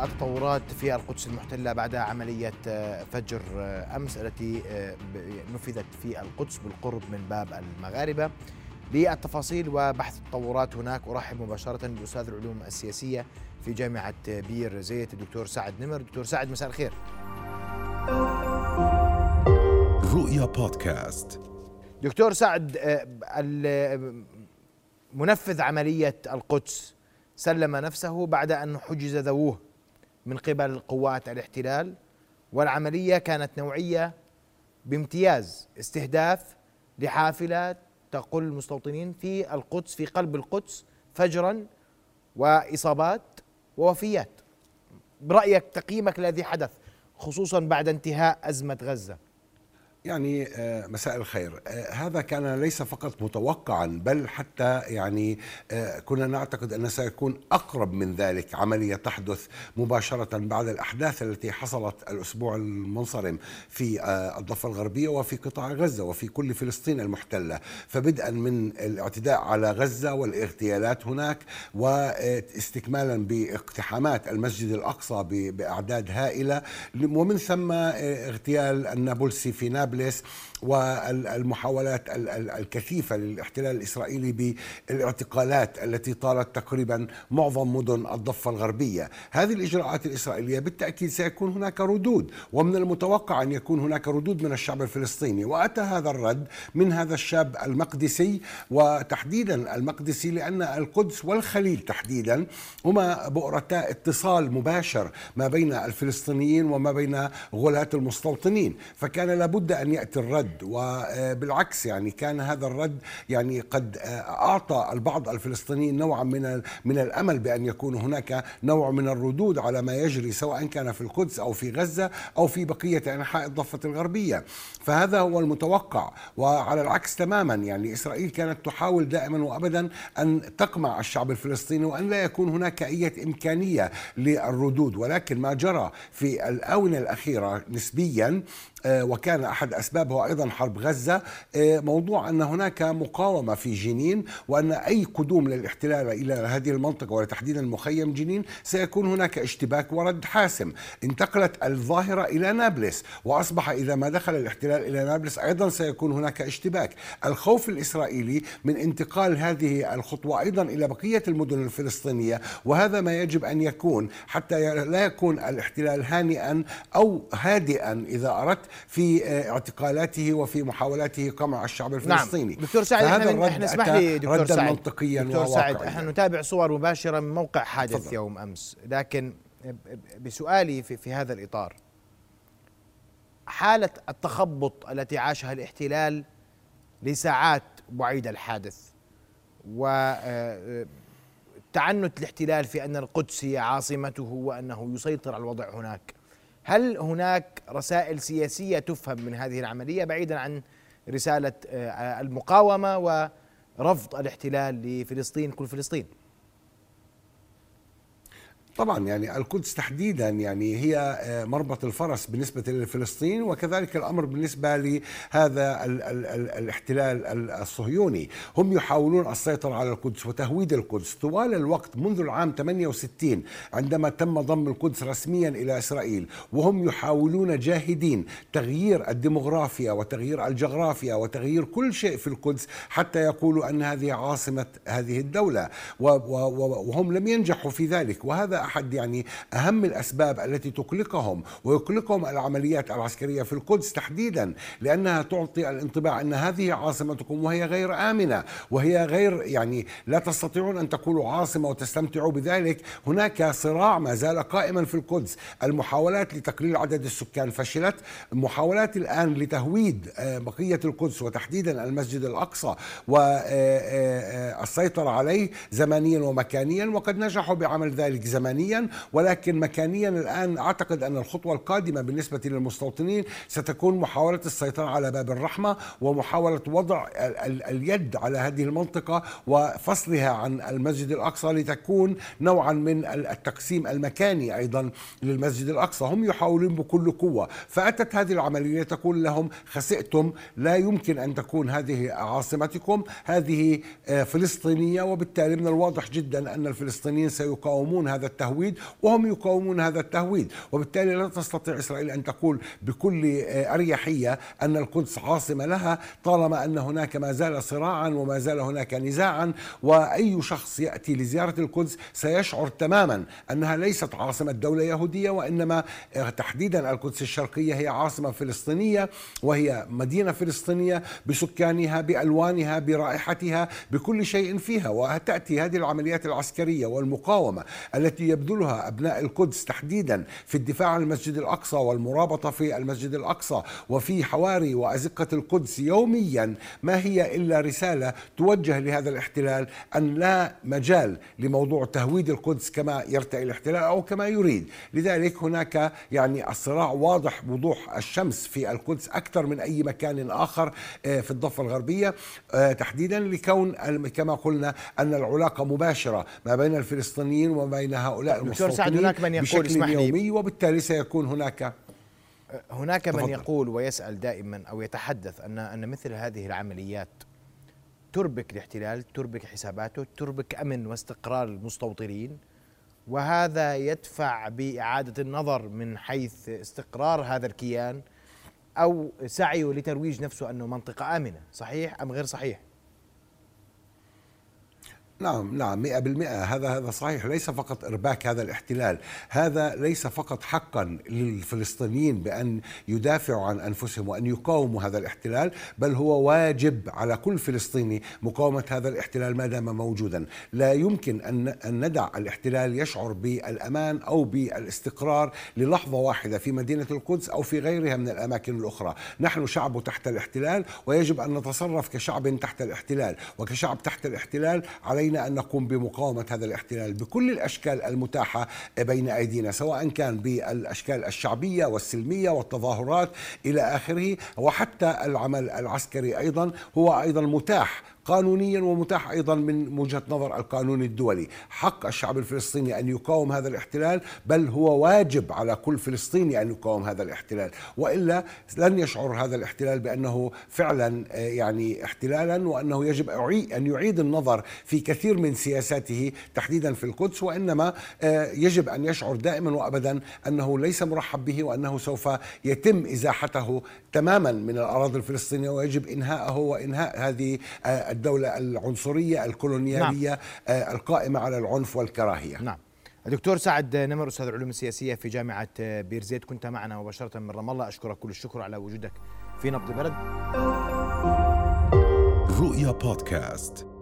التطورات في القدس المحتلة بعد عملية فجر أمس التي نفذت في القدس بالقرب من باب المغاربة. للتفاصيل وبحث التطورات هناك أرحب مباشرة بأستاذ العلوم السياسية في جامعة بير زيت الدكتور سعد نمر. دكتور سعد مساء الخير. رؤيا بودكاست. دكتور سعد منفذ عملية القدس سلم نفسه بعد أن حجز ذووه. من قبل قوات الاحتلال والعملية كانت نوعية بامتياز استهداف لحافلة تقل المستوطنين في القدس في قلب القدس فجرا وإصابات ووفيات. برأيك تقييمك الذي حدث خصوصا بعد انتهاء أزمة غزة؟ يعني آه، مساء الخير. آه، هذا كان ليس فقط متوقعا بل حتى يعني آه، كنا نعتقد أن سيكون أقرب من ذلك عملية تحدث مباشرة بعد الأحداث التي حصلت الأسبوع المنصرم في الضفة الغربية وفي قطاع غزة وفي كل فلسطين المحتلة. فبدءا من الاعتداء على غزة والاغتيالات هناك واستكمالا باقتحامات المسجد الأقصى بأعداد هائلة ومن ثم اغتيال النابلسي في نابلس. نابلس والمحاولات الكثيفة للاحتلال الإسرائيلي بالاعتقالات التي طالت تقريبا معظم مدن الضفة الغربية. هذه الإجراءات الإسرائيلية بالتأكيد سيكون هناك ردود ومن المتوقع أن يكون هناك ردود من الشعب الفلسطيني. وأتى هذا الرد من هذا الشاب المقدسي وتحديدا المقدسي لأن القدس والخليل تحديدا هما بؤرتا اتصال مباشر ما بين الفلسطينيين وما بين غلاة المستوطنين. فكان لابد أن يأتي الرد وبالعكس يعني كان هذا الرد يعني قد أعطى البعض الفلسطينيين نوعا من من الأمل بأن يكون هناك نوع من الردود على ما يجري سواء كان في القدس أو في غزة أو في بقية أنحاء الضفة الغربية. فهذا هو المتوقع وعلى العكس تماما يعني إسرائيل كانت تحاول دائما وأبدا أن تقمع الشعب الفلسطيني وأن لا يكون هناك أي إمكانية للردود. ولكن ما جرى في الآونة الأخيرة نسبيا آه، وكان أحد اسبابه أيضا حرب غزة. آه، موضوع أن هناك مقاومة في جنين وأن أي قدوم للاحتلال إلى هذه المنطقة وتحديدا مخيم جنين سيكون هناك اشتباك ورد حاسم. انتقلت الظاهرة إلى نابلس وأصبح إذا ما دخل الاحتلال إلى نابلس أيضا سيكون هناك اشتباك. الخوف الإسرائيلي من انتقال هذه الخطوة أيضا إلى بقية المدن الفلسطينية وهذا ما يجب أن يكون حتى لا يكون الاحتلال هانئا أو هادئا إذا أردت في آه، اعتقالاته وفي محاولاته قمع الشعب نعم. الفلسطيني نعم. دكتور سعد إحنا, إحنا اسمح لي دكتور سعد منطقيا دكتور سعد إحنا نتابع صور مباشرة من موقع حادث فضل. يوم أمس لكن بسؤالي في, في هذا الإطار حالة التخبط التي عاشها الاحتلال لساعات بعيد الحادث و آه، تعنت الاحتلال في أن القدس هي عاصمته وأنه يسيطر على الوضع هناك هل هناك رسائل سياسية تفهم من هذه العملية بعيدا عن رسالة آه، المقاومة ورفض الاحتلال لفلسطين كل فلسطين؟ طبعا يعني القدس تحديدا يعني هي آه، مربط الفرس بالنسبة لفلسطين وكذلك الأمر بالنسبة لهذا ال ال ال الاحتلال الصهيوني. هم يحاولون السيطرة على القدس وتهويد القدس. طوال الوقت منذ العام 68 عندما تم ضم القدس رسميا إلى إسرائيل وهم يحاولون جاهدين تغيير الديمغرافيا وتغيير الجغرافيا وتغيير كل شيء في القدس حتى يقولوا أن هذه عاصمة هذه الدولة. وهم لم ينجحوا في ذلك. وهذا أحد يعني أهم الأسباب التي تقلقهم ويقلقهم العمليات العسكرية في القدس تحديدا لأنها تعطي الانطباع أن هذه عاصمتكم وهي غير آمنة وهي غير يعني لا تستطيعون أن تقولوا عاصمة وتستمتعوا بذلك. هناك صراع ما زال قائما في القدس. المحاولات لتقليل عدد السكان فشلت. محاولات الآن لتهويد آه، بقية القدس وتحديدا المسجد الأقصى والسيطره آه، آه، عليه زمانيا ومكانيا وقد نجحوا بعمل ذلك زمانيا. زمانيا ولكن مكانيا الآن أعتقد أن الخطوة القادمة بالنسبة للمستوطنين ستكون محاولة السيطرة على باب الرحمة ومحاولة وضع اليد على هذه المنطقة وفصلها عن المسجد الأقصى لتكون نوعا من التقسيم المكاني أيضا للمسجد الأقصى. هم يحاولون بكل قوة. فأتت هذه العملية تقول لهم خسئتم لا يمكن أن تكون هذه عاصمتكم. هذه آه، فلسطينية وبالتالي من الواضح جدا أن الفلسطينيين سيقاومون هذا التهويد وهم يقاومون هذا التهويد. وبالتالي لا تستطيع إسرائيل أن تقول بكل آه، أريحية أن القدس عاصمة لها طالما أن هناك ما زال صراعا وما زال هناك نزاعا وأي شخص يأتي لزيارة القدس سيشعر تماما أنها ليست عاصمة دولة يهودية وإنما آه، تحديدا القدس الشرقية هي عاصمة فلسطينية وهي مدينة فلسطينية بسكانها بألوانها برائحتها بكل شيء فيها. وتأتي هذه العمليات العسكرية والمقاومة التي يبذلها أبناء القدس تحديدا في الدفاع عن المسجد الأقصى والمرابطة في المسجد الأقصى وفي حواري وأزقة القدس يوميا. ما هي إلا رسالة توجه لهذا الاحتلال أن لا مجال لموضوع تهويد القدس كما يرتئي الاحتلال أو كما يريد. لذلك هناك يعني الصراع واضح وضوح الشمس في القدس أكثر من أي مكان آخر آه، في الضفة الغربية آه، تحديدا لكون كما قلنا أن العلاقة مباشرة ما بين الفلسطينيين وما بين هؤلاء المستوطنين هناك من يقول بشكل يومي وبالتالي سيكون هناك هناك من يقول ويسأل دائما أو يتحدث أن أن مثل هذه العمليات تربك الاحتلال تربك حساباته تربك أمن واستقرار المستوطنين وهذا يدفع بإعادة النظر من حيث استقرار هذا الكيان أو سعيه لترويج نفسه أنه منطقة آمنة صحيح أم غير صحيح؟ نعم نعم 100% هذا هذا صحيح. ليس فقط إرباك هذا الاحتلال. هذا ليس فقط حقا للفلسطينيين بأن يدافعوا عن أنفسهم وأن يقاوموا هذا الاحتلال بل هو واجب على كل فلسطيني مقاومة هذا الاحتلال ما دام موجودا. لا يمكن أن أن ندع الاحتلال يشعر بالأمان أو بالاستقرار للحظة واحدة في مدينة القدس أو في غيرها من الأماكن الأخرى. نحن شعب تحت الاحتلال ويجب أن نتصرف كشعب تحت الاحتلال. وكشعب تحت الاحتلال علينا علينا أن نقوم بمقاومة هذا الاحتلال بكل الأشكال المتاحة بين أيدينا سواء كان بالأشكال الشعبية والسلمية والتظاهرات إلى آخره وحتى العمل العسكري أيضا هو أيضا متاح قانونيا ومتاح أيضا من وجهة نظر القانون الدولي، حق الشعب الفلسطيني أن يقاوم هذا الاحتلال بل هو واجب على كل فلسطيني أن يقاوم هذا الاحتلال، وإلا لن يشعر هذا الاحتلال بأنه فعلا آه، يعني احتلالا وأنه يجب أن يعيد النظر في كثير من سياساته تحديدا في القدس. وإنما آه، يجب أن يشعر دائما وابدا أنه ليس مرحب به وأنه سوف يتم إزاحته تماما من الأراضي الفلسطينية. ويجب إنهاءه وإنهاء هذه آه، الدولة العنصرية الكولونيالية نعم. آه، القائمة على العنف والكراهية. نعم. دكتور سعد نمر أستاذ العلوم السياسية في جامعة بيرزيت. كنت معنا مباشرة من رام الله. أشكرك كل الشكر على وجودك في نبض بلد رؤيا بودكاست.